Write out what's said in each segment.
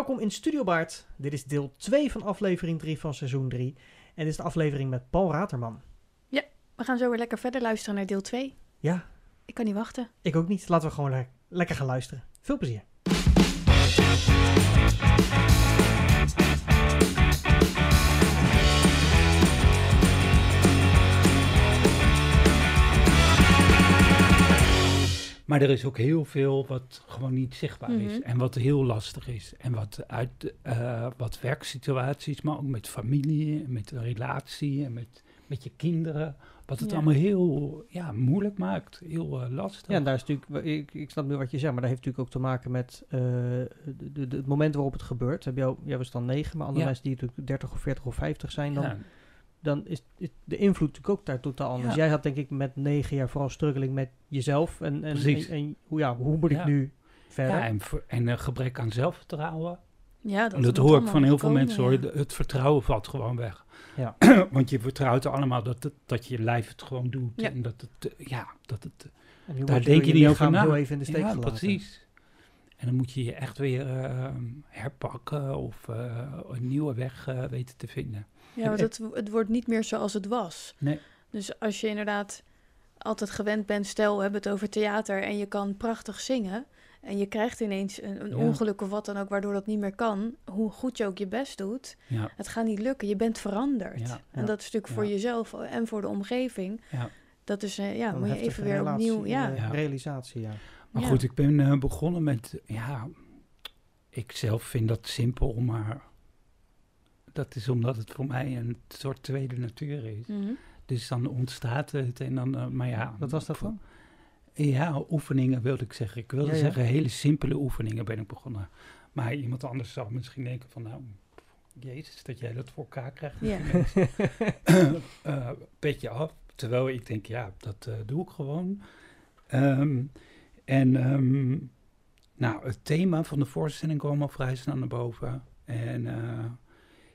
Welkom in Studio Baard. Dit is deel 2 van aflevering 3 van seizoen 3. En dit is de aflevering met Paul Raterman. We gaan zo weer lekker verder luisteren naar deel 2. Ja, Ik kan niet wachten. ik ook niet. Laten we gewoon le- lekker gaan luisteren. Veel plezier. Maar er is ook heel veel wat gewoon niet zichtbaar is. Mhm. En wat heel lastig is. En wat uit eh, wat werksituaties, maar ook met familie, en met de relatie en met, met je kinderen. Wat het Ja. allemaal heel ja, moeilijk maakt. Heel eh, lastig. Ja, en daar is natuurlijk, ik, ik snap nu wat je zegt, maar dat heeft natuurlijk ook te maken met eh, de, de, de- het moment waarop het gebeurt. Heb jou, jij was dan 9, maar andere Ja. mensen die natuurlijk 30 of 40 of 50 zijn, dan, Ja, dan is, is de invloed natuurlijk ook daar totaal anders. Ja. Jij had denk ik met 9 jaar vooral struggling met jezelf en, en, Precies. en, en hoe, ja, hoe moet ik Ja. nu verder? ja, en, een gebrek aan zelfvertrouwen. Ja, dat, En dat moet hoor ik van heel veel komen, mensen hoor. ja. Het vertrouwen valt gewoon weg. Ja. Want je vertrouwt allemaal dat, het, dat je lijf het gewoon doet. Ja. En dat het, eh, ja, dat het nu Daar denk je niet over na. heel even in de steek ja, gelaten. precies. En dan moet je je echt weer eh, herpakken of eh, een nieuwe weg eh, weten te vinden. Ja, want het, het wordt niet meer zoals het was. Nee. Dus als je inderdaad altijd gewend bent, stel we hebben het over theater en je kan prachtig zingen en je krijgt ineens een, een Ja. ongeluk of wat dan ook waardoor dat niet meer kan, hoe goed je ook je best doet, Ja, het gaat niet lukken. Je bent veranderd. Ja. En dat is natuurlijk voor Ja. jezelf en voor de omgeving. ja. Dat is, eh, ja, moet je even weer relatie, opnieuw, ja. eh, Ja. realisatie, ja. Maar Ja. goed, ik ben eh, begonnen met, ja, ik zelf vind dat simpel, maar dat is omdat het voor mij een soort tweede natuur is. Mhm. Dus dan ontstaat het en dan, eh, maar ja. Wat was dat dan? Ja, oefeningen wilde ik zeggen. Ik wilde Ja, ja. zeggen, hele simpele oefeningen ben ik begonnen. Maar iemand anders zou misschien denken van, nou, jezus, dat jij dat voor elkaar krijgt. Ja. Eh, petje af. Terwijl ik denk, ja, dat eh, doe ik gewoon. Ehm, en ehm, nou, het thema van de voorstelling kwam al vrij snel naar boven. En eh,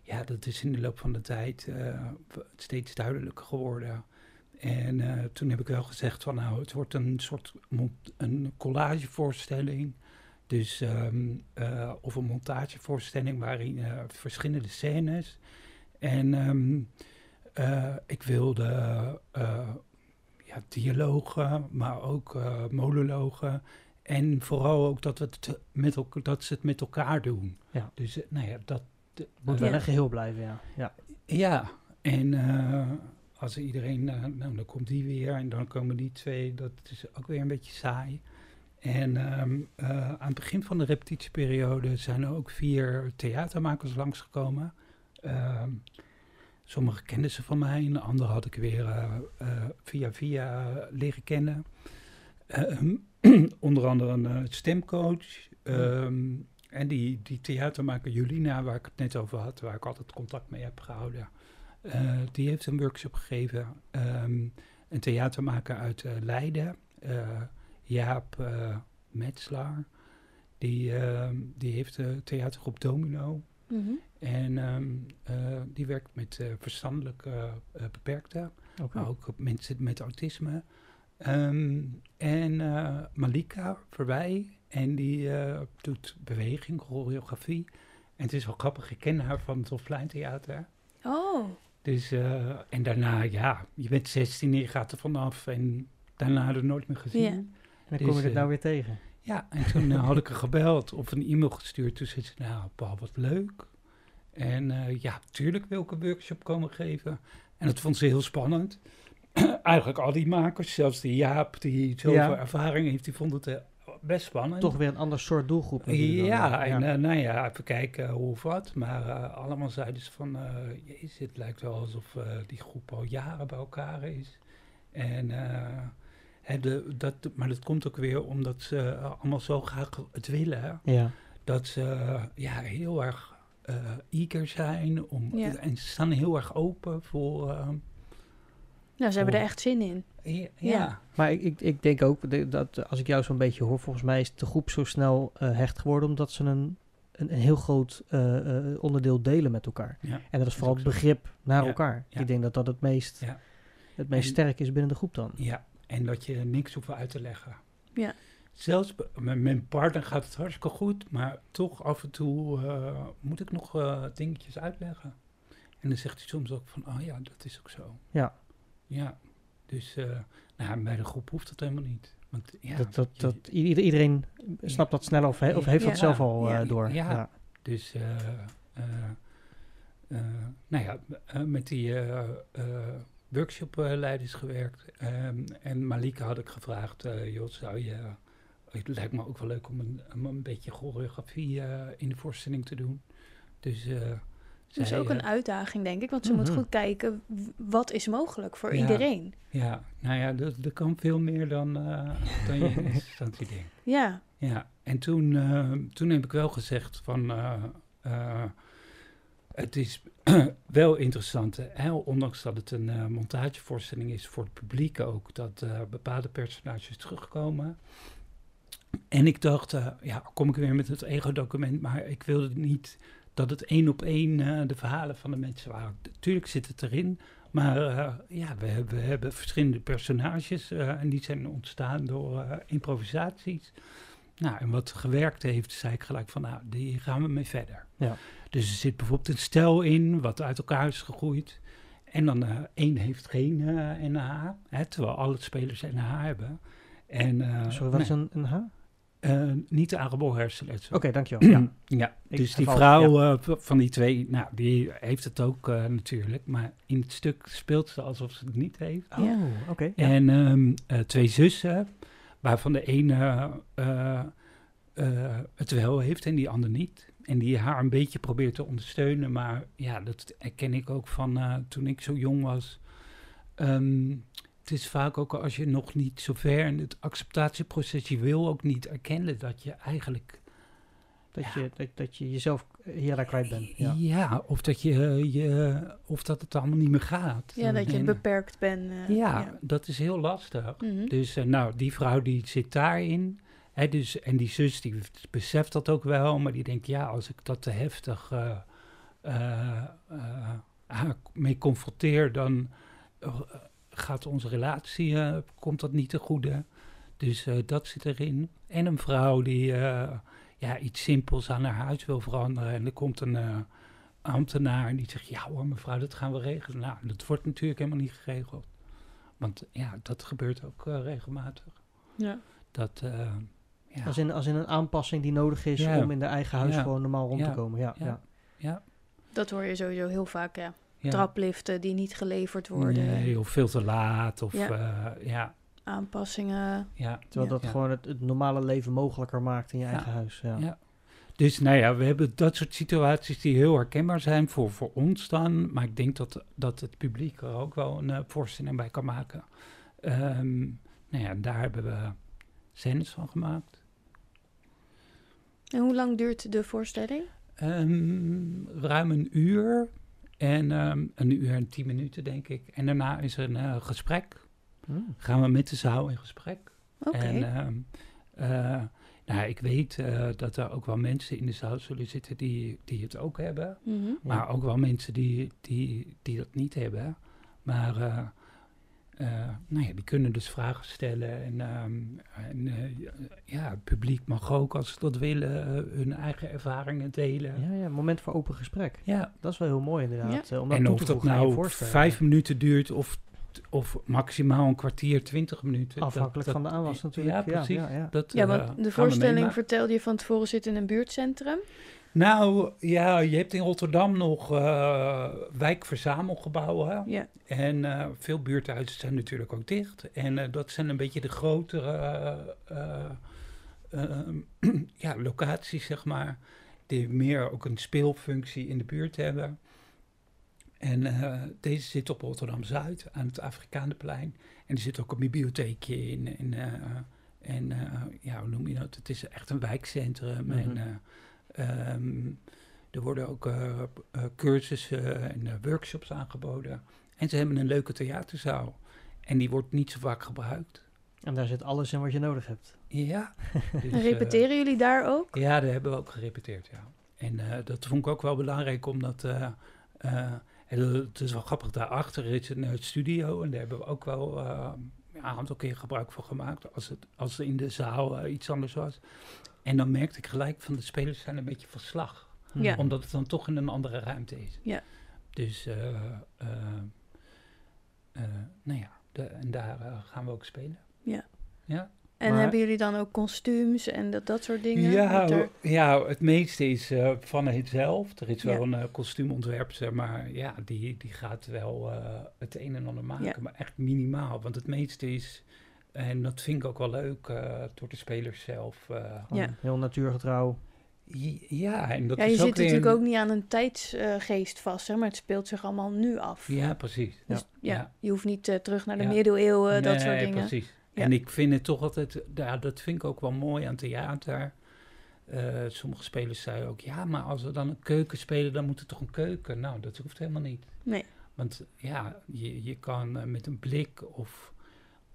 ja, dat is in de loop van de tijd eh, steeds duidelijker geworden. En eh, toen heb ik wel gezegd van nou, het wordt een soort een collagevoorstelling. Dus, ehm, eh, of een montagevoorstelling waarin verschillende scènes. En ehm, eh, ik wilde ja, dialogen, maar ook monologen. En vooral ook dat, we het met dat ze het met elkaar doen. Ja. Dus nou ja, dat... de- Moet wel een geheel blijven, ja. ja. ja, en eh, als iedereen, eh, nou dan komt die weer en dan komen die twee, dat is ook weer een beetje saai. En ehm, eh, aan het begin van de repetitieperiode zijn er ook vier theatermakers langsgekomen. Ehm sommige kenden ze van mij, en andere had ik weer via via leren kennen. Ehm, onder andere een stemcoach. En die, die theatermaker Julina, waar ik het net over had, waar ik altijd contact mee heb gehouden, eh, die heeft een workshop gegeven. Ehm, een theatermaker uit eh, Leiden, eh, Jaap eh Metzlaar, die, ehm, die heeft de theatergroep Domino. Mhm. En ehm, eh, die werkt met eh, verstandelijk beperkten. Maar ook mensen met autisme. Ehm, en eh, Malika Verwij. En die eh, doet beweging, choreografie. En het is wel grappig, ik ken haar van het Offline Theater. Oh, Dus, eh, en daarna, ja, je bent 16 en je gaat er vanaf. En daarna er nooit meer gezien. Ja. Ja, En dan Dus, kom je dit eh, nou weer tegen. en toen had ik er gebeld of een e-mail gestuurd. Toen zei ze, nou Paul, wat leuk. En eh, ja, tuurlijk wil ik een workshop komen geven. En dat vond ze heel spannend. Eigenlijk al die makers, zelfs die Jaap, die zoveel Ja. ervaring heeft, die vonden het best spannend. Toch weer een ander soort doelgroep Ja, eh, en eh, nou ja, even kijken hoe of wat. Maar eh, allemaal zeiden ze van, eh jezus, het lijkt wel alsof eh, die groep al jaren bij elkaar is. En, eh, de, dat, maar dat komt ook weer omdat ze eh, allemaal zo graag het willen. ja. Dat ze eh, ja, heel erg eh eager zijn. Om, Ja. En ze staan heel erg open voor... eh, nou ze hebben er echt zin in. Ja, Ja. Maar ik, ik, ik denk ook dat als ik jou zo'n beetje hoor, volgens mij is de groep zo snel eh, hecht geworden omdat ze een, een, een heel groot eh, eh, onderdeel delen met elkaar. ja. En dat is vooral het zo. begrip naar Ja, elkaar. ja. Ik denk dat dat het meest, Ja. het meest En- sterk is binnen de groep dan. Ja, en dat je niks hoeft uit te leggen. Ja. zelfs met mijn partner gaat het hartstikke goed, maar toch af en toe eh, moet ik nog eh, dingetjes uitleggen. En dan zegt hij soms ook van, oh ja, dat is ook zo. Ja. Ja, dus eh, nou, bij de groep hoeft dat helemaal niet. Want, ja, dat, dat, dat, ieder- iedereen snapt dat sneller of, he- of heeft dat zelf al Ja. eh, door. Ja. Dus, eh, nou ja, met die workshopleiders gewerkt. Ehm, en Malika had ik gevraagd, joh, zou je... het lijkt me ook wel leuk om een, om een beetje choreografie in de voorstelling te doen. Dus Dat is ook een uitdaging, denk ik. Want ze moet Mhm. goed kijken, wat is mogelijk voor Ja. iedereen. Ja, nou ja, dat, dat kan veel meer dan, eh, dan je in instantie denkt. Ja, Ja, en toen, eh, toen heb ik wel gezegd van... eh, het is wel interessant, hè, ondanks dat het een montagevoorstelling is voor het publiek ook... dat bepaalde personages terugkomen. En ik dacht, ja, kom ik weer met het ego-document... maar ik wilde niet dat het één op één eh, de verhalen van de mensen waren. Tuurlijk zit het erin, maar eh, ja, we hebben, we hebben verschillende personages... eh, en die zijn ontstaan door improvisaties... Nou, en wat gewerkt heeft, zei ik gelijk van, nou, die gaan we mee verder. Ja. Dus er zit bijvoorbeeld een stel in, wat uit elkaar is gegroeid. En dan één heeft geen NH, hè, terwijl alle spelers NH hebben. En, Sorry, wat is nee, een, een H? Oké, eh, niet de aangeboren hersenletsel. dankjewel. Ja. Ja, Ik dus die vrouw eh, van die twee, nou, die heeft het ook eh, natuurlijk. Maar in het stuk speelt ze alsof ze het niet heeft. Oh, Ja. oké. En ehm, eh, twee zussen, waarvan de ene eh, eh, het wel heeft en die ander niet. En die haar een beetje probeert te ondersteunen. Maar ja, dat herken ik ook van eh, toen ik zo jong was. Ehm, het is vaak ook als je nog niet zo ver in het acceptatieproces, je wil ook niet erkennen dat je eigenlijk Dat, je, dat, dat je jezelf daar kwijt bent. Ja. ja, of dat je, je of dat het allemaal niet meer gaat. ja dat je En, beperkt bent. eh, ja, dat is heel lastig. Mhm. Dus eh, nou, die vrouw die zit daarin. Hè, dus, en die zus die beseft dat ook wel, maar die denkt, ja, als ik dat te heftig eh, eh, eh, haar mee confronteer, dan eh, gaat onze relatie, eh, komt dat niet te goede. Dus eh, dat zit erin. En een vrouw die eh, ja, iets simpels aan haar huis wil veranderen. En er komt een eh, ambtenaar en die zegt, ja hoor mevrouw, dat gaan we regelen. Nou, dat wordt natuurlijk helemaal niet geregeld. Want ja, dat gebeurt ook regelmatig. Ja. Dat, eh, ja, Als, in, als in een aanpassing die nodig is Ja. om in de eigen huis Ja. gewoon normaal rond Ja. te komen. Ja, Ja. ja. ja, Dat hoor je sowieso heel vaak, ja. Ja. Trapliften die niet geleverd worden. Nee, of veel te laat. Of Ja. ja, ja, Aanpassingen. ja. Terwijl Ja. dat gewoon het, het normale leven mogelijker maakt in je Ja. eigen huis. Ja. Ja. Dus nou ja, we hebben dat soort situaties die heel herkenbaar zijn voor, voor ons dan. Maar ik denk dat, dat het publiek er ook wel een eh, voorstelling bij kan maken. Ehm, nou ja, daar hebben we scènes van gemaakt. En hoe lang duurt de voorstelling? Ehm, ruim een uur. En ehm, een uur en tien minuten, denk ik. En daarna is er een eh, gesprek. Hmm. Gaan we met de zaal in gesprek. Oké. En eh, nou, ik weet eh, dat er ook wel mensen in de zaal zullen zitten die, die het ook hebben. Mhm. Maar ook wel mensen die, die, die dat niet hebben. Maar nou ja, die kunnen dus vragen stellen. En, ehm, en eh, ja, het publiek mag ook, als ze dat willen, eh, hun eigen ervaringen delen. Ja, ja, moment voor open gesprek. Ja, Dat is wel heel mooi inderdaad. eh, om dat en toe of te dat nou vijf minuten duurt of, of maximaal een kwartier, twintig minuten. Afhankelijk dat- van de aanwas natuurlijk. Ja, precies. Ja, ja. Dat, Ja, eh, want de voorstelling vertelde je van tevoren zit in een buurtcentrum. Nou, ja, je hebt in Rotterdam nog eh wijkverzamelgebouwen. Ja. En eh, veel buurthuizen zijn natuurlijk ook dicht. En eh, dat zijn een beetje de grotere eh, eh, eh, ja, locaties, zeg maar. Die meer ook een speelfunctie in de buurt hebben. En deze zit op Rotterdam-Zuid, aan het Afrikaanplein. En er zit ook een bibliotheekje in. En, en ja, hoe noem je dat? Het is echt een wijkcentrum. Mhm. En eh, ehm, er worden ook eh, eh, cursussen en eh, workshops aangeboden. En ze hebben een leuke theaterzaal. En die wordt niet zo vaak gebruikt. En daar zit alles in wat je nodig hebt. Ja. Dus, En repeteren jullie daar ook? ja, daar hebben we ook gerepeteerd, ja. En eh, dat vond ik ook wel belangrijk, omdat... eh, eh, en het is wel grappig, daarachter is een eh, studio... en daar hebben we ook wel eh, ja, aantal keer gebruik van gemaakt. Als het als het in de zaal iets anders was. En dan merkte ik gelijk van de spelers zijn een beetje van slag. Ja. Omdat het dan toch in een andere ruimte is. Ja. Dus, eh, eh, eh, nou ja, de, en daar gaan we ook spelen. Ja. Ja. En Maar- hebben jullie dan ook kostuums en dat, dat soort dingen? Ja, er- ja, het meeste is eh, van het zelf. Er is wel een kostuumontwerpster, maar ja, die, die gaat wel eh, het een en ander maken. Ja. Maar echt minimaal, want het meeste is, en dat vind ik ook wel leuk, eh, door de spelers zelf. eh, Ja. Heel natuurgetrouw. ja, en dat ja, je is zit ook natuurlijk een- ook niet aan een tijdsgeest vast, hè, maar het speelt zich allemaal nu af. Ja, precies. Ja. Dus ja, Ja. je hoeft niet eh, terug naar de Ja. middeleeuwen, dat soort dingen. precies. Ja. En ik vind het toch altijd, ja, dat vind ik ook wel mooi aan theater. Eh, sommige spelers zeiden ook, ja, maar als we dan een keuken spelen, dan moet het toch een keuken? Nou, dat hoeft helemaal niet. Nee. Want ja, je, je kan met een blik of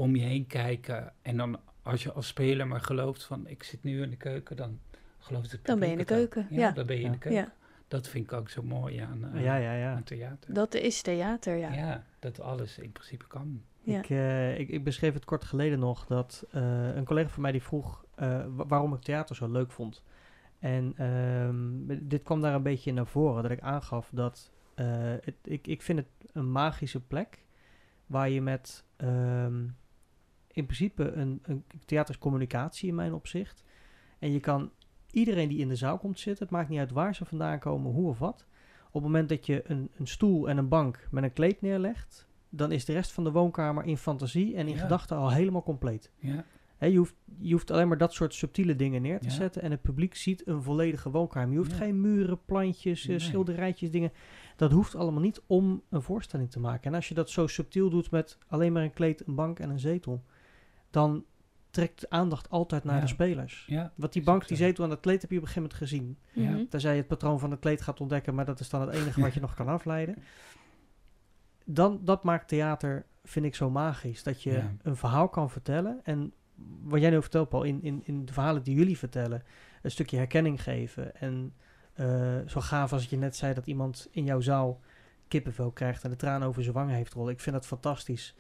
om je heen kijken. En dan als je als speler maar gelooft van, ik zit nu in de keuken, dan gelooft het Dan ben je in de keuken, ja. dan ben je in de keuken. Ja, Dat vind ik ook zo mooi aan, eh, ja, ja, ja. aan theater. dat is theater, ja. ja. dat alles in principe kan. Ja. Ik, eh, ik, ik beschreef het kort geleden nog dat eh, een collega van mij die vroeg eh, wa- waarom ik theater zo leuk vond. En ehm, dit kwam daar een beetje naar voren, dat ik aangaf dat eh, het, ik, ik vind het een magische plek waar je met ehm, in principe een, een theater is communicatie in mijn opzicht. En je kan iedereen die in de zaal komt zitten, het maakt niet uit waar ze vandaan komen, hoe of wat. Op het moment dat je een, een stoel en een bank met een kleed neerlegt, dan is de rest van de woonkamer in fantasie en in Ja. gedachten al helemaal compleet. Ja, je, hoeft, je hoeft alleen maar dat soort subtiele dingen neer te Ja. zetten en het publiek ziet een volledige woonkamer. Je hoeft geen muren, plantjes, eh, Nee. schilderijtjes, dingen. Dat hoeft allemaal niet om een voorstelling te maken. En als je dat zo subtiel doet met alleen maar een kleed, een bank en een zetel, dan trekt de aandacht altijd naar Ja. de spelers. ja, Want die bank, die zetel en dat kleed heb je op een gegeven moment gezien. Ja. Tenzij je het patroon van het kleed gaat ontdekken, maar dat is dan het enige wat je nog kan afleiden. Dan, dat maakt theater, vind ik, zo magisch. Dat je Ja. een verhaal kan vertellen. En wat jij nu vertelt, Paul, in, in, in de verhalen die jullie vertellen, een stukje herkenning geven. En eh, zo gaaf als je net zei dat iemand in jouw zaal kippenvel krijgt en de traan over zijn wangen heeft rollen. Ik vind dat fantastisch.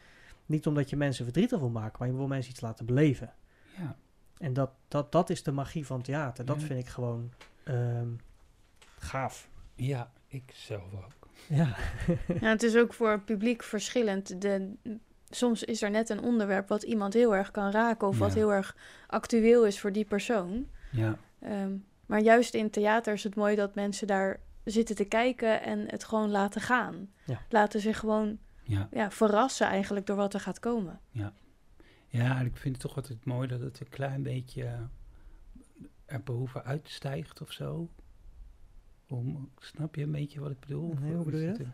Niet omdat je mensen verdrietig wil maken, maar je wil mensen iets laten beleven. ja. En dat, dat, dat is de magie van theater. Dat Ja. vind ik gewoon ehm, gaaf. Ja, ik zelf ook. Ja. Ja, het is ook voor het publiek verschillend. De, soms is er net een onderwerp wat iemand heel erg kan raken of wat heel erg actueel is voor die persoon. Ja, Ehm, maar juist in theater is het mooi dat mensen daar zitten te kijken en het gewoon laten gaan. Ja. Laten zich gewoon ja. ja, verrassen eigenlijk door wat er gaat komen. Ja, en ik vind het toch altijd mooi dat het een klein beetje eh, er boven uitstijgt of zo. Om, snap je een beetje wat ik bedoel? Nee, hoe bedoel je het dat?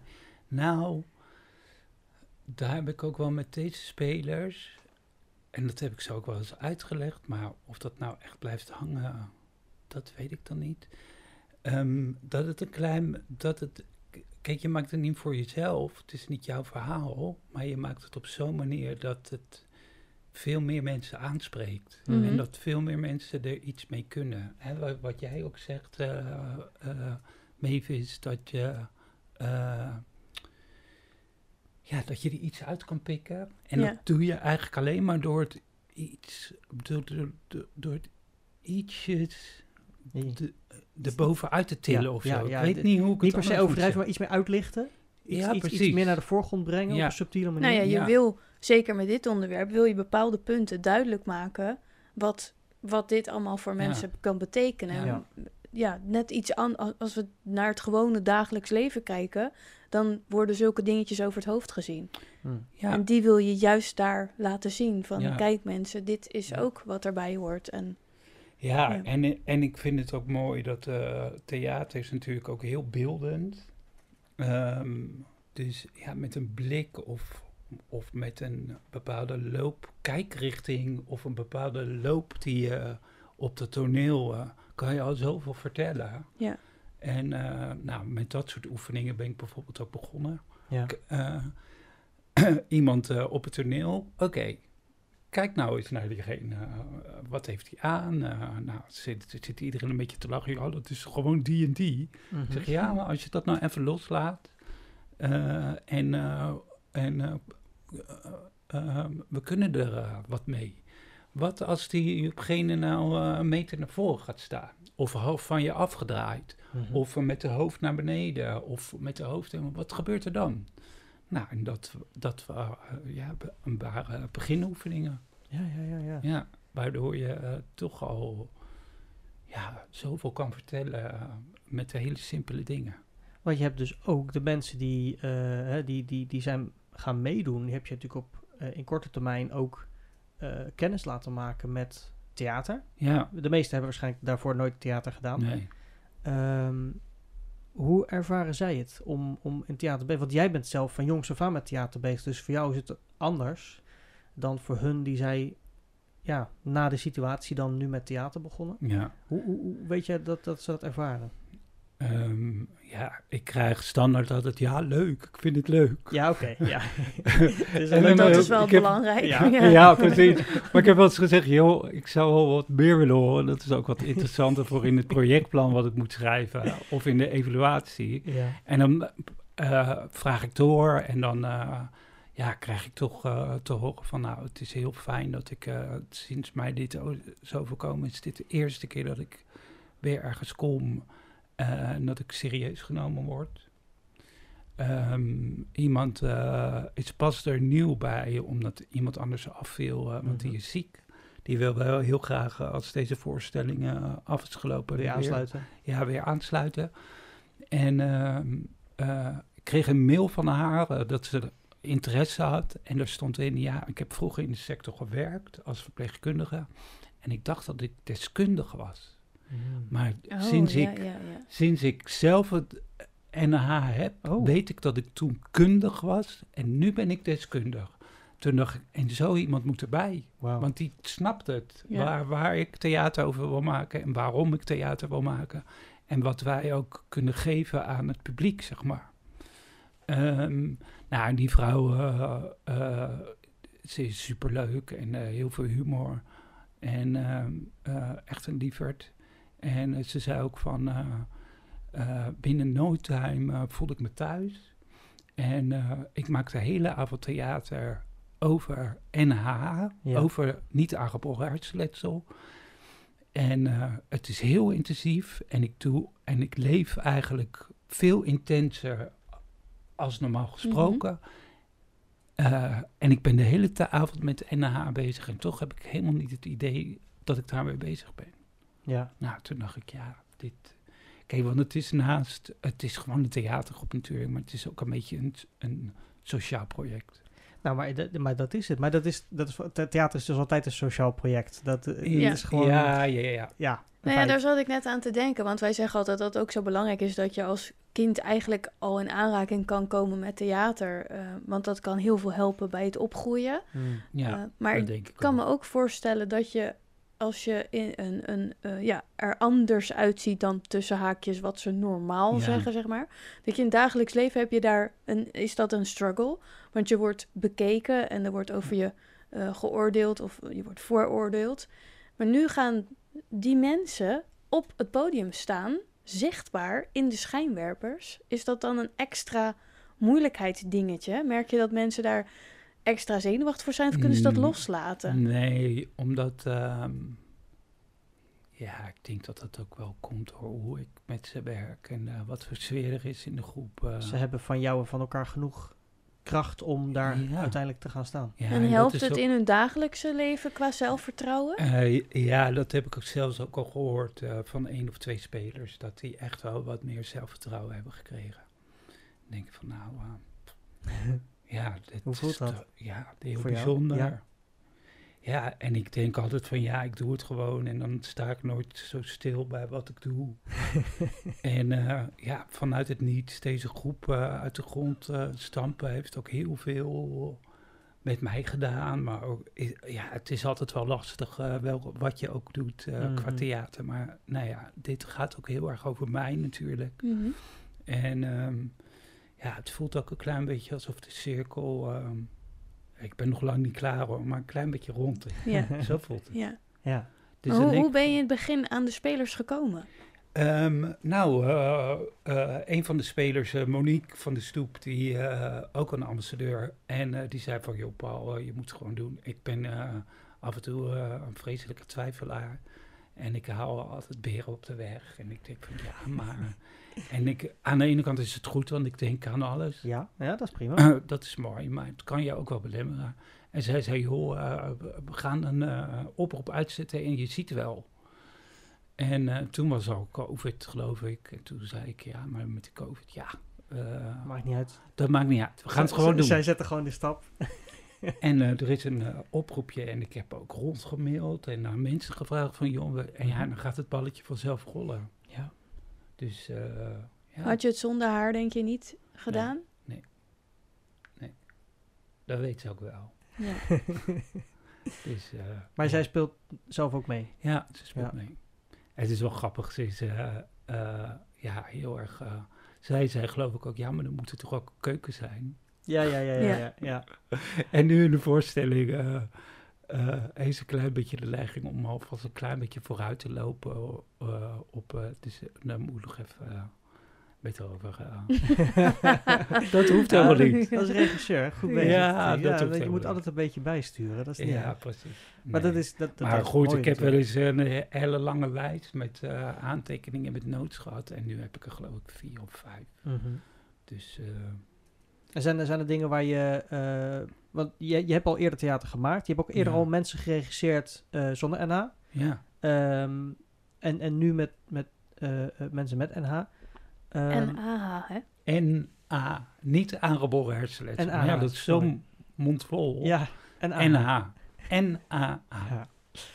Nou, daar heb ik ook wel met deze spelers, en dat heb ik zo ook wel eens uitgelegd, maar of dat nou echt blijft hangen, dat weet ik dan niet. Ehm, dat het een klein, dat het, kijk, je maakt het niet voor jezelf, het is niet jouw verhaal, maar je maakt het op zo'n manier dat het veel meer mensen aanspreekt. Mhm. En dat veel meer mensen er iets mee kunnen. Hè, wat, wat jij ook zegt, eh, Mavis, dat je, eh, ja, dat je er iets uit kan pikken. En Ja. dat doe je eigenlijk alleen maar door het iets, door, door, door, door het ietsjes. De, de bovenuit te tillen Ja, of zo. ja, ik weet de- niet hoe ik Niet het per se anders overdrijven, maar iets meer uitlichten. Iets, Ja, iets, meer naar de voorgrond brengen op een subtiele manier. Nou ja, je Ja. wil, zeker met dit onderwerp, wil je bepaalde punten duidelijk maken wat, wat dit allemaal voor Ja. mensen kan betekenen. Ja. Net iets aan, als- we naar het gewone dagelijks leven kijken, dan worden zulke dingetjes over het hoofd gezien. Hm. Ja, En die wil je juist daar laten zien. Van Ja. kijk mensen, dit is Ja. ook wat erbij hoort. En Ja, Ja. En, en ik vind het ook mooi dat eh, theater is natuurlijk ook heel beeldend. Ehm, dus ja, met een blik of, of met een bepaalde loop, kijkrichting of een bepaalde loop die je op het toneel eh, kan je al zoveel vertellen. Ja. En eh, nou, met dat soort oefeningen ben ik bijvoorbeeld ook begonnen. Ja. Eh, iemand eh, op het toneel. Oké, kijk nou eens naar diegene. eh, wat heeft hij aan? Eh, nou, zit, zit iedereen een beetje te lachen. Ja, dat is gewoon die en die. Ik zeg, ja, maar als je dat nou even loslaat... eh, en, en, we kunnen er wat mee. Wat als diegene nou een meter naar voren gaat staan? Of hoofd van je afgedraaid? Mhm. Of met de hoofd naar beneden? Of met de hoofd... Wat gebeurt er dan? Nou, en dat, dat waren eh, ja, be- een ware beginoefeningen. Ja, ja, ja, ja. Ja, waardoor je eh, toch al ja, zoveel kan vertellen eh, met de hele simpele dingen. Want je hebt dus ook de mensen die, eh, die, die, die zijn gaan meedoen. Die heb je natuurlijk op, eh, in korte termijn ook eh, kennis laten maken met theater. Ja, De meesten hebben waarschijnlijk daarvoor nooit theater gedaan. nee. Ehm, hoe ervaren zij het om, om in theater bezig? Want jij bent zelf van jongs af aan met theater bezig. Dus voor jou is het anders dan voor hun die zij ja, na de situatie dan nu met theater begonnen. Ja. Hoe, hoe, hoe weet je dat, dat ze dat ervaren? Ehm, ja, ik krijg standaard altijd, ja, leuk, ik vind het leuk. Ja, oké. ja. Dus dat is wel ik heb- belangrijk. Ja. Ja, precies. Maar ik heb wel eens gezegd, joh, ik zou wel wat meer willen horen. Dat is ook wat interessanter voor in het projectplan wat ik moet schrijven. Of in de evaluatie. ja. En dan eh, vraag ik door en dan eh, ja, krijg ik toch eh, te horen van... nou, het is heel fijn dat ik eh, sinds mij dit zo voorkomen is... dit de eerste keer dat ik weer ergens kom en dat ik serieus genomen word. Ehm, iemand eh, is pas er nieuw bij omdat iemand anders afviel, eh, want die Mhm. is ziek. Die wil wel heel graag, eh, als deze voorstelling eh, af is gelopen... Weer weer- aansluiten. ja, weer aansluiten. En ehm, eh, ik kreeg een mail van haar eh, dat ze interesse had. En daar stond in, ja, ik heb vroeger in de sector gewerkt als verpleegkundige. En ik dacht dat ik deskundige was. Mm. Maar Oh, sinds, ja, ik, ja, ja. sinds ik zelf het NH heb, Oh. weet ik dat ik toen kundig was. En nu ben ik deskundig. Toen dacht ik, en zo iemand moet erbij. Want die snapt het. Ja. Waar, waar ik theater over wil maken en waarom ik theater wil maken. En wat wij ook kunnen geven aan het publiek, zeg maar. Ehm, nou, en die vrouw, eh, eh, ze is superleuk en eh, heel veel humor. En ehm, eh, echt een lieverd. En eh, ze zei ook van, eh, eh, binnen no time voelde ik me thuis. En eh, ik maakte de hele avond theater over NH, Ja. over niet aangeboren hartsletsel. En eh, het is heel intensief en ik doe en ik leef eigenlijk veel intenser als normaal gesproken. Eh, en ik ben de hele avond met NH bezig en toch heb ik helemaal niet het idee dat ik daarmee bezig ben. Ja. Nou, toen dacht ik, ja, dit... Kijk, want het is naast... Het is gewoon een theatergroep natuurlijk, maar het is ook een beetje een, een sociaal project. Nou, maar, dat- maar dat is het. Maar dat is, dat is, the- theater is dus altijd een sociaal project. Dat eh, Ja. is gewoon... Ja, ja, ja. ja. Nou ja, daar zat ik net aan te denken. Want wij zeggen altijd dat het ook zo belangrijk is dat je als kind eigenlijk al in aanraking kan komen met theater. eh, want dat kan heel veel helpen bij het opgroeien. Mm. ja Eh, maar dat ik kan me ook voorstellen dat je als je in een, een, eh, ja, er anders uitziet dan tussen haakjes wat ze normaal Ja. zeggen, zeg maar. Dat je in het dagelijks leven heb je daar een, is dat een struggle. Want je wordt bekeken en er wordt over je eh, geoordeeld of je wordt vooroordeeld. Maar nu gaan die mensen op het podium staan, zichtbaar in de schijnwerpers. Is dat dan een extra moeilijkheidsdingetje? Merk je dat mensen daar extra zenuwachtig voor zijn of kunnen ze dat Mm, loslaten? Nee, omdat... ehm, ja, ik denk dat dat ook wel komt door hoe ik met ze werk en eh, wat voor sfeer er is in de groep. eh. Ze hebben van jou en van elkaar genoeg kracht om daar Ja. uiteindelijk te gaan staan. Ja, en dat helpt is het ook- in hun dagelijkse leven qua zelfvertrouwen? Eh, ja, dat heb ik ook zelfs ook al gehoord eh, van één of twee spelers. Dat die echt wel wat meer zelfvertrouwen hebben gekregen. Dan denk ik van nou, ja, Hoe voelt is dat? Ja, heel Voor bijzonder. Ja. Ja. en ik denk altijd van ja, ik doe het gewoon. En dan sta ik nooit zo stil bij wat ik doe. en eh, ja, vanuit het niets, deze groep eh, uit de grond eh, stampen heeft ook heel veel met mij gedaan. Maar ook, ja, het is altijd wel lastig eh, wel wat je ook doet eh, qua theater. Maar nou ja, dit gaat ook heel erg over mij natuurlijk. Mhm. En ehm, ja, het voelt ook een klein beetje alsof de cirkel... ehm, ik ben nog lang niet klaar hoor, maar een klein beetje rond. Ja. Zo voelt het. ja. Ja. Dus hoe, ben je in het begin aan de spelers gekomen? Ehm, nou, eh, eh, een van de spelers, eh, Monique van de Stoep, die eh, ook een ambassadeur. En eh, die zei van, joh Paul, je moet het gewoon doen. Ik ben eh, af en toe eh, een vreselijke twijfelaar. En ik hou altijd beren op de weg. En ik denk van, ja, maar... en ik, aan de ene kant is het goed, want ik denk aan alles. Ja, ja, dat is prima. Eh, dat is mooi, maar het kan je ook wel belemmeren. En zij zei, joh, eh, we- gaan een eh, oproep uitzetten en je ziet wel. En toen was al COVID, geloof ik. En toen zei ik, ja, maar met de COVID, ja, Maakt niet uit. dat maakt niet uit. We gaan het gewoon doen. Zij zetten gewoon de stap. En er is een oproepje en ik heb ook rondgemaild en naar mensen gevraagd van, joh, en ja, dan gaat het balletje vanzelf rollen. Dus, eh, ja, Had je het zonder haar, denk je, niet gedaan? dat weet ze ook wel. Ja. Dus, eh, Maar ja. zij speelt zelf ook mee. Ja, ze speelt Ja. mee. Het is wel grappig. Ze is eh, eh, ja, heel erg... eh, zij zei geloof ik ook, ja, maar dan moet er toch ook keuken zijn. Ja, ja, ja, ja. Ja. ja, ja. En nu in de voorstelling eh, eh, een klein beetje de neiging om alvast een klein beetje vooruit te lopen eh, op... eh dus daar moet ik nog even eh beter over... eh. dat hoeft Ja, helemaal niet. Dat is regisseur, goed bezig. Ja, dat hoeft je moet niet. altijd een beetje bijsturen. Dat is niet Ja, erg. precies. Maar dat is dat, dat maar is goed, mooi ik heb wel eens een he- hele lange lijst met eh, aantekeningen met notes gehad. En nu heb ik er geloof ik vier of vijf. Mhm. Dus eh, En zijn, er- zijn er dingen waar je... eh, want je, je hebt al eerder theater gemaakt. Je hebt ook eerder Ja. al mensen geregisseerd eh, zonder NH. ja, Ehm, en, en nu met, met eh, eh, mensen met NH. Ehm, en hè? NA, niet aangeboren hersenletsel. Ja, dat is zo'n mondvol. Ja, en. NH. Ja.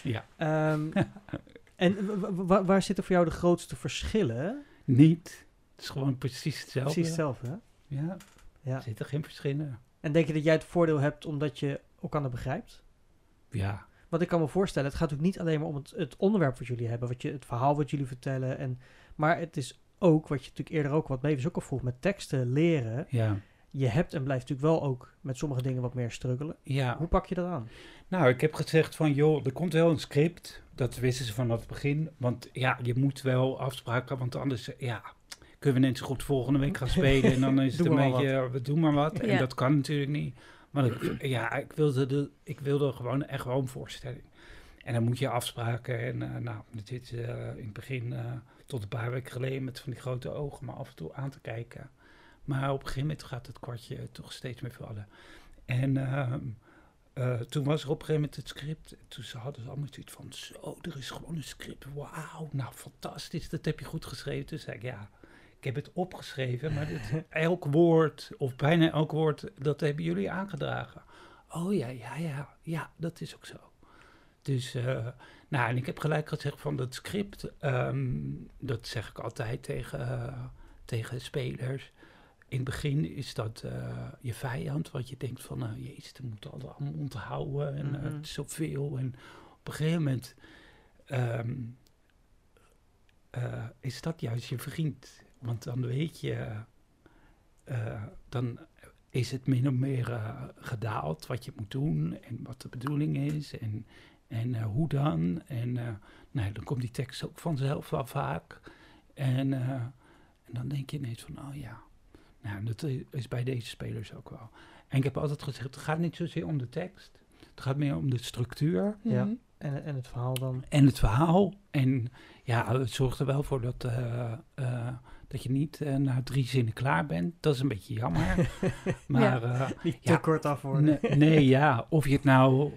Ja. Ehm, en wa- wa- wa- waar zitten voor jou de grootste verschillen? Niet. Het is gewoon precies hetzelfde. Precies hetzelfde, hè? Ja, Ja. er zitten geen verschillen. En denk je dat jij het voordeel hebt omdat je elkaar begrijpt? Ja, Want ik kan me voorstellen, het gaat natuurlijk niet alleen maar om het, het onderwerp wat jullie hebben, wat je, het verhaal wat jullie vertellen. En, maar het is ook, wat je natuurlijk eerder ook, wat Mavis ook al vroeg, met teksten leren. ja, Je hebt en blijft natuurlijk wel ook met sommige dingen wat meer struggelen. ja. Hoe pak je dat aan? Nou, ik heb gezegd van, joh, er komt wel een script. Dat wisten ze vanaf het begin. Want ja, je moet wel afspraken, want anders, ja, kunnen we net zo goed volgende week gaan spelen. En dan is het een beetje, we doen maar wat. En Ja. dat kan natuurlijk niet. Maar ik, ja, ik wilde, de, ik wilde gewoon echt wel een voorstelling. En dan moet je afspraken. En eh, nou, dit eh, in het begin eh, tot een paar weken geleden met van die grote ogen, maar af en toe aan te kijken. Maar op een gegeven moment gaat het kwartje toch steeds meer vallen. En ehm, eh, toen was er op een gegeven moment het script. En toen ze hadden ze allemaal zoiets van, zo, er is gewoon een script. Wauw, nou fantastisch, dat heb je goed geschreven. Toen zei ik, ja, ik heb het opgeschreven, maar dit, elk woord, of bijna elk woord, dat hebben jullie aangedragen. Oh ja, ja, ja, ja, dat is ook zo. Dus, eh, nou, en ik heb gelijk gezegd van dat script, ehm, dat zeg ik altijd tegen, eh, tegen spelers. In het begin is dat eh, je vijand, want je denkt van, nou, jezus, dat moet allemaal onthouden en eh, Mhm. het is zoveel. En op een gegeven moment ehm, eh, is dat juist je vriend. Want dan weet je, eh, dan is het min of meer eh, gedaald wat je moet doen en wat de bedoeling is en, en eh, hoe dan. En eh, nou, dan komt die tekst ook vanzelf wel vaak. En, eh, en dan denk je ineens van, oh ja, nou, dat is bij deze spelers ook wel. En ik heb altijd gezegd, het gaat niet zozeer om de tekst. Het gaat meer om de structuur Ja. Mhm. En, en het verhaal dan? en het verhaal. En ja, het zorgt er wel voor dat, eh, eh, dat je niet eh, na drie zinnen klaar bent. Dat is een beetje jammer. maar eh, Niet te Ja. kort af worden. nee, nee, ja, of je het nou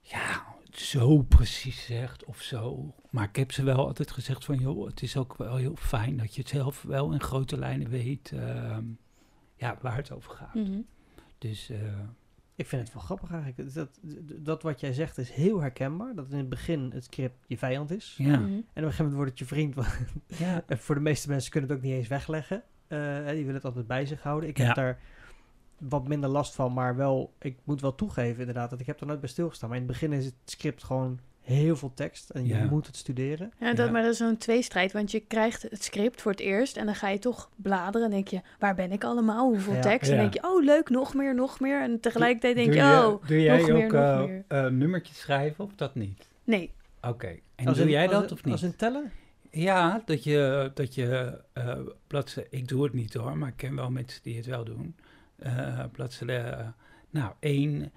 ja, zo precies zegt of zo. Maar ik heb ze wel altijd gezegd van, joh, het is ook wel heel fijn dat je het zelf wel in grote lijnen weet ehm, ja, waar het over gaat. Mhm. Dus eh, Ik vind het wel grappig eigenlijk. Dat, dat wat jij zegt is heel herkenbaar. Dat in het begin het script je vijand is. ja, Mhm. En op een gegeven moment wordt het je vriend. want- ja, en voor de meeste mensen kunnen het ook niet eens wegleggen. Eh, hè, die willen het altijd bij zich houden. Ik heb daar wat minder last van. Maar wel, ik moet wel toegeven inderdaad. Dat ik heb er nooit bij stilgestaan. Maar in het begin is het script gewoon heel veel tekst. En je Ja. moet het studeren. Ja, dat, Ja. maar dat is zo'n tweestrijd, want je krijgt het script voor het eerst en dan ga je toch bladeren en denk je, waar ben ik allemaal, hoeveel Ja. tekst? En Ja. denk je, oh leuk, nog meer, nog meer. En tegelijkertijd denk doe je, je- oh, Doe jij nog ook meer, nog eh, meer. eh, nummertjes schrijven of dat niet? nee. Oké, en Als doe in- jij dat of niet? Als een tellen? Ja, dat je, dat je eh bladzijde, ik doe het niet hoor, maar ik ken wel mensen die het wel doen. Eh bladzijde, eh, nou, één,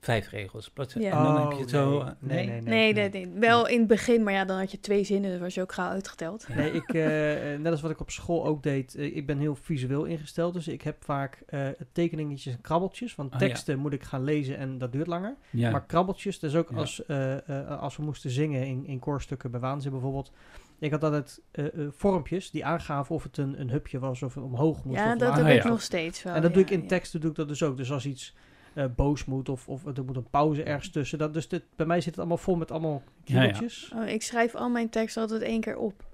vijf regels. Bladzijde, Ja. En dan Oh, heb je het zo, nee. eh, Nee, nee, Nee, nee, nee, wel in het begin, maar ja, dan had je twee zinnen, dan was je ook gauw uitgeteld. Ja. Nee, ik, eh, net als wat ik op school ook deed, eh, ik ben heel visueel ingesteld. Dus ik heb vaak eh, tekeningetjes en krabbeltjes. Want ja. teksten moet ik gaan lezen en dat duurt langer. Ja. Maar krabbeltjes, dus ook Ja. als, eh, eh, als we moesten zingen in, in koorstukken bij Waanzin bijvoorbeeld. Ik had altijd eh, eh, vormpjes die aangaven of het een, een hupje was of het omhoog moest. Ja, of dat Ah, ik ja. nog steeds wel. En dat ja, doe ik in ja. teksten doe ik dat dus ook. Dus als iets eh, boos moet of, of er moet een pauze ergens tussen. Dat, dus dit, bij mij zit het allemaal vol met allemaal Ja, ja. kriebeltjes. Oh, ik schrijf al mijn tekst altijd één keer op.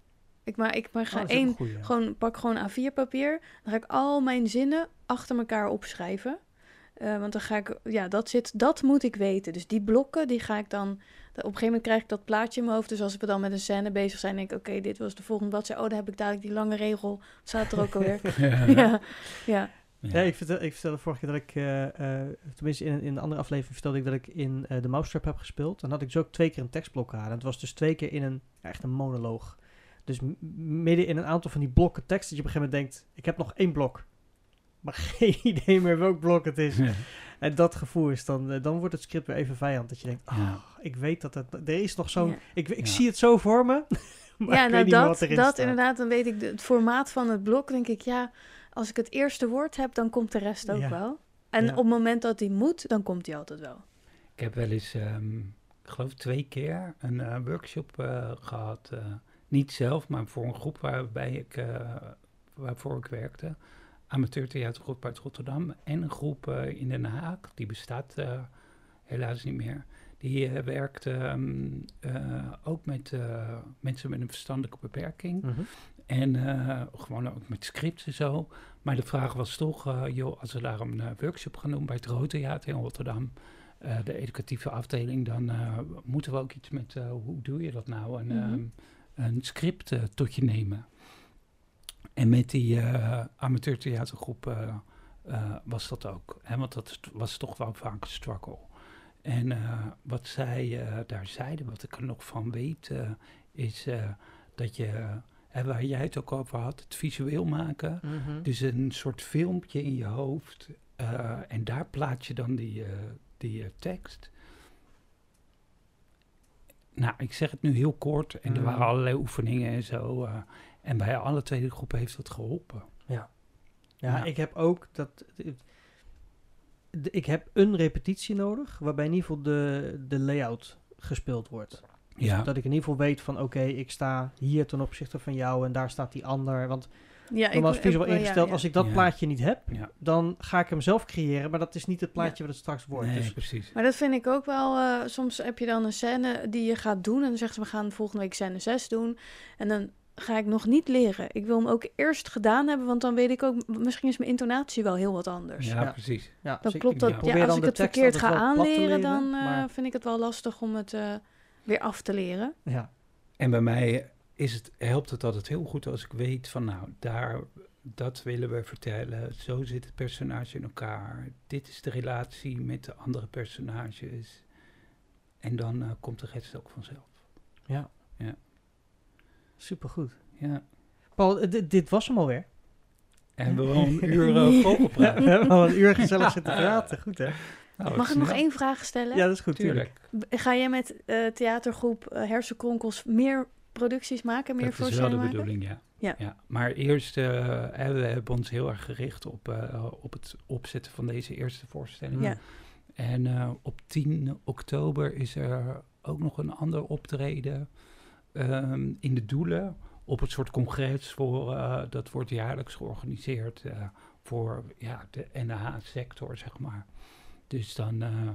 Ik, maar ik maar ga Oh, ook één, gewoon, pak gewoon A4 papier. Dan ga ik al mijn zinnen achter elkaar opschrijven. Eh, want dan ga ik, ja, dat zit, dat moet ik weten. Dus die blokken, die ga ik dan, op een gegeven moment krijg ik dat plaatje in mijn hoofd. Dus als we dan met een scène bezig zijn, denk ik, oké, dit was de volgende bladzijde. Oh, dan heb ik dadelijk die lange regel. Staat er ook alweer? Ja. ja, ja. Ja, ik, vertel, ik vertelde vorige keer dat ik, eh, eh, tenminste in, in een andere aflevering vertelde ik dat ik in eh, de Mousetrap heb gespeeld. Dan had ik dus ook twee keer een tekstblokkade. En het was dus twee keer in een, ja, echt een monoloog. Dus midden in een aantal van die blokken tekst dat je op een gegeven moment denkt, ik heb nog één blok. Maar geen idee meer welk blok het is. Ja. En dat gevoel is dan, dan wordt het script weer even vijand. Dat je denkt, oh, Ja. ik weet dat het, er is nog zo'n, Ja. ik, ik Ja. zie het zo voor me. maar ja, ik weet nou niet dat, wat erin dat staat. inderdaad, dan weet ik de- het formaat van het blok. denk ik, ja, als ik het eerste woord heb, dan komt de rest ook Ja. wel. En Ja. op het moment dat die moet, dan komt die altijd wel. Ik heb wel eens, ehm, ik geloof twee keer, een eh, workshop eh, gehad. eh, niet zelf, maar voor een groep waarbij ik, eh, waarvoor ik werkte. Amateurtheatergroep uit Rotterdam. En een groep in Den Haag, die bestaat eh, helaas niet meer. Die werkte ehm, eh, ook met eh, mensen met een verstandelijke beperking. Mhm. En eh, gewoon ook met scripts en zo. Maar de vraag was toch, eh, joh, als we daar een eh, workshop gaan doen bij het Rood Theater in Rotterdam, de educatieve afdeling, dan moeten we ook iets met, hoe doe je dat nou, een, Mhm. een script tot je nemen. En met die amateurtheatergroep was dat ook. Hè, want dat was toch wel vaak een struggle. En wat zij daar zeiden, wat ik er nog van weet, is dat je, hè, waar jij het ook over had, het visueel maken. Mhm. Dus een soort filmpje in je hoofd. eh, en daar plaats je dan die, eh, die eh, tekst. Nou, ik zeg het nu heel kort. En er waren allerlei oefeningen en zo. en bij alle twee de groepen heeft dat geholpen. Ja, Ja. ik heb ook dat. Ik heb een repetitie nodig, waarbij in ieder geval de, de layout gespeeld wordt. Dus Ja, Dat ik in ieder geval weet van oké, ik sta hier ten opzichte van jou en daar staat die ander. Want Ja, normaal is ik- visueel ja, ingesteld, ja. als ik dat Ja. plaatje niet heb, ja. dan ga ik hem zelf creëren. Maar dat is niet het plaatje wat het straks wordt. nee, Dus precies. Maar dat vind ik ook wel. eh, soms heb je dan een scène die je gaat doen. En dan zegt ze: We gaan volgende week scène 6 doen. En dan ga ik nog niet leren. Ik wil hem ook eerst gedaan hebben. Want dan weet ik ook. Misschien is mijn intonatie wel heel wat anders. Ja, Ja. precies. ja, Dan dus klopt ik dat. ja, als dan ik het verkeerd ga aanleren, leren, dan eh, maar- vind ik het wel lastig om het eh, weer af te leren. ja. En bij mij is het, helpt het altijd heel goed als ik weet van nou, daar, dat willen we vertellen. Zo zit het personage in elkaar. Dit is de relatie met de andere personages. En dan eh, komt de rest ook vanzelf. ja. Ja. Supergoed. Ja. Paul, eh, dit, was hem alweer. En we hebben al een uur uh, volgepraat. we hebben al een uur gezellig zitten praten. Goed hè? Nou, Mag ik nog één vraag stellen? Ja, dat is goed. Tuurlijk. Ga jij met eh, theatergroep eh, Hersenkronkels meer producties maken? Meer Dat is wel voorstellingen de maken? bedoeling, ja. Ja. Maar eerst, eh, hè, we hebben ons heel erg gericht op, eh, op het opzetten van deze eerste voorstelling. Ja. En eh, op 10 oktober is er ook nog een ander optreden ehm, in de Doelen. Op het soort congres voor, eh, dat wordt jaarlijks georganiseerd eh, voor ja, de NH-sector, zeg maar. Dus dan eh,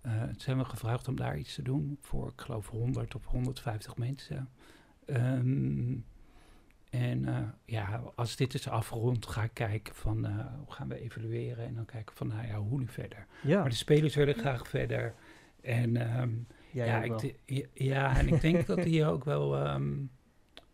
eh, zijn we gevraagd om daar iets te doen voor, ik geloof, 100 of 150 mensen. Ehm, en eh, ja, als dit is afgerond, ga ik kijken van eh, hoe gaan we evalueren en dan kijken van, nou ja, hoe nu verder. Ja, Maar de spelers willen graag verder. En ehm, ja, ik ja, en ik denk dat hier ook wel ehm,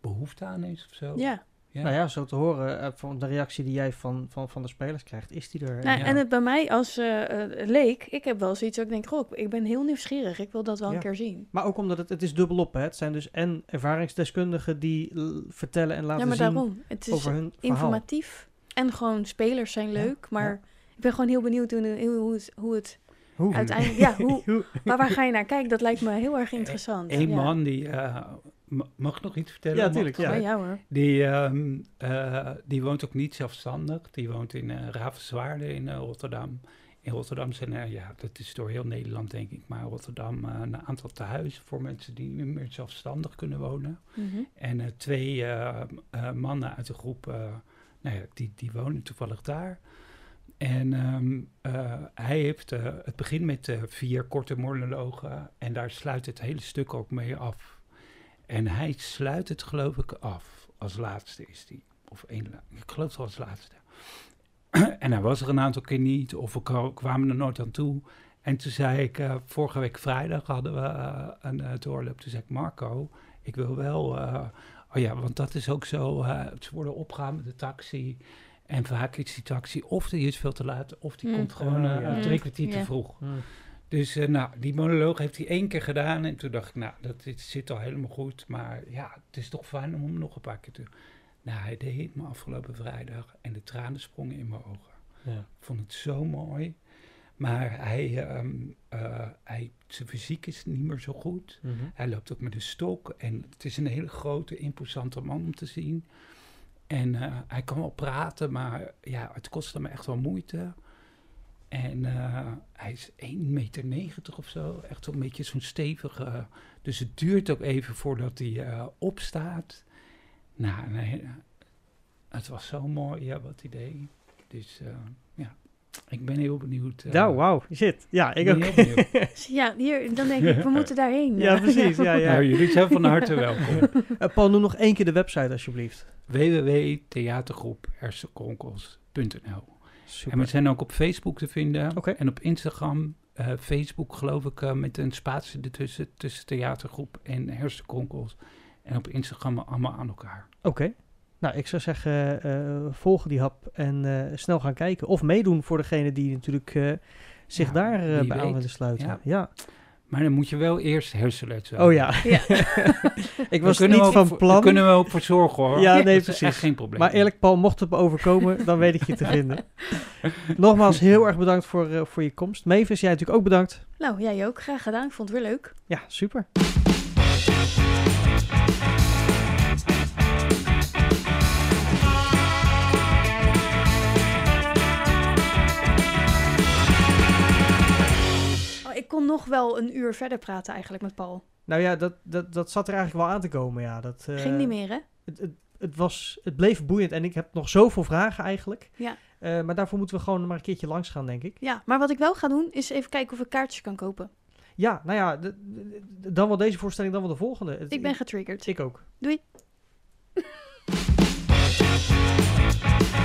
behoefte aan is of zo. Ja, Ja. Nou ja, zo te horen, eh, van de reactie die jij van, van, van de spelers krijgt, is die er. Nou, Ja. En het bij mij als eh, eh, leek, ik heb wel zoiets dat ik denk, goh, ik ben heel nieuwsgierig. Ik wil dat wel Ja. een keer zien. Maar ook omdat het, het is dubbelop, hè. Het zijn dus en ervaringsdeskundigen die vertellen en laten ja, maar zien daarom. Het is over hun verhaal. informatief en gewoon spelers zijn leuk. Maar ik ben gewoon heel benieuwd hoe, hoe, hoe het, hoe het Hoe? uiteindelijk... Ja, hoe, maar waar ga je naar kijken? Dat lijkt me heel erg interessant. Eén ja. man die... eh, m- mag ik nog iets vertellen? Ja, Mag tuurlijk, het ja. Hoor. Die, ehm, eh, die woont ook niet zelfstandig. Die woont in eh Ravenswaarde in eh, Rotterdam. In Rotterdam zijn er, ja, dat is door heel Nederland denk ik, maar Rotterdam eh, een aantal tehuizen voor mensen die niet meer zelfstandig kunnen wonen. Mhm. En eh, twee mannen uit de groep, eh, nou ja, die, die wonen toevallig daar. En ehm, eh, hij heeft, eh, het begint met eh, vier korte monologen en daar sluit het hele stuk ook mee af. En hij sluit het geloof ik af, als laatste is die. Of één, ik geloof het wel als laatste. en hij was er een aantal keer niet, of we kwa- kwamen er nooit aan toe. En toen zei ik, eh, vorige week vrijdag hadden we eh, een uh, doorloop. Toen zei ik, Marco, ik wil wel... eh, oh ja, want dat is ook zo, eh, ze worden opgehaald met de taxi. En vaak is die taxi of die is veel te laat, of die Mm. komt gewoon Oh, eh, ja. drie kwartier te vroeg. Dus eh, nou, die monoloog heeft hij één keer gedaan. En toen dacht ik, nou, dat dit zit al helemaal goed. Maar ja, het is toch fijn om hem nog een paar keer te... Nou, hij deed het me afgelopen vrijdag. En de tranen sprongen in mijn ogen. Ja. Ik vond het zo mooi. Maar hij, ehm, eh, hij, zijn fysiek is niet meer zo goed. Mhm. Hij loopt ook met een stok. En het is een hele grote, imposante man om te zien. En eh, hij kan wel praten, maar ja, het kostte me echt wel moeite. En eh, hij is 1,90 meter of zo. Echt zo'n beetje zo'n stevige. Dus het duurt ook even voordat hij eh, opstaat. Nou, nee, het was zo mooi ja, wat hij deed. Dus eh, ja, ik ben heel benieuwd. Nou, wauw, shit. Ja, ik ben ook. heel benieuwd. Ja, hier, dan denk ik, we moeten daarheen. Ja, precies. Ja, ja. Nou, jullie zijn van harte welkom. Paul, noem nog één keer de website alsjeblieft. www.theatergroep.nl Super. En we zijn ook op Facebook te vinden. En op Instagram. eh, Facebook geloof ik eh, met een spatie ertussen. Tussen theatergroep en hersenkronkels. En op Instagram allemaal aan elkaar. Oké. Nou, ik zou zeggen, eh volg die hap en snel gaan kijken. Of meedoen voor degene die natuurlijk zich Ja, daar bij aan willen sluiten. Ja. Ja. Maar dan moet je wel eerst hersenlet zijn. Oh ja. Ja. ik was kunnen niet ook van plan. Daar kunnen we ook voor zorgen hoor. Ja, nee, dat is precies. echt geen probleem. Maar eerlijk, Paul, mocht het me overkomen, dan weet ik je te vinden. Nogmaals, heel erg bedankt voor, eh, voor je komst. Mavis, jij natuurlijk ook bedankt. Nou, jij ook. Graag gedaan. Ik vond het weer leuk. Ja, super. ik kon nog wel een uur verder praten eigenlijk met Paul. Nou ja, dat, dat, dat zat er eigenlijk wel aan te komen, ja. Dat, eh, Ging niet meer, hè? Het, het, het, was, het bleef boeiend en ik heb nog zoveel vragen eigenlijk. Ja. Eh, maar daarvoor moeten we gewoon maar een keertje langs gaan, denk ik. Ja, maar wat ik wel ga doen, is even kijken of ik kaartjes kan kopen. Ja, nou ja, dan wel deze voorstelling, dan wel de volgende. Ik ben getriggerd. Ik ook. Doei.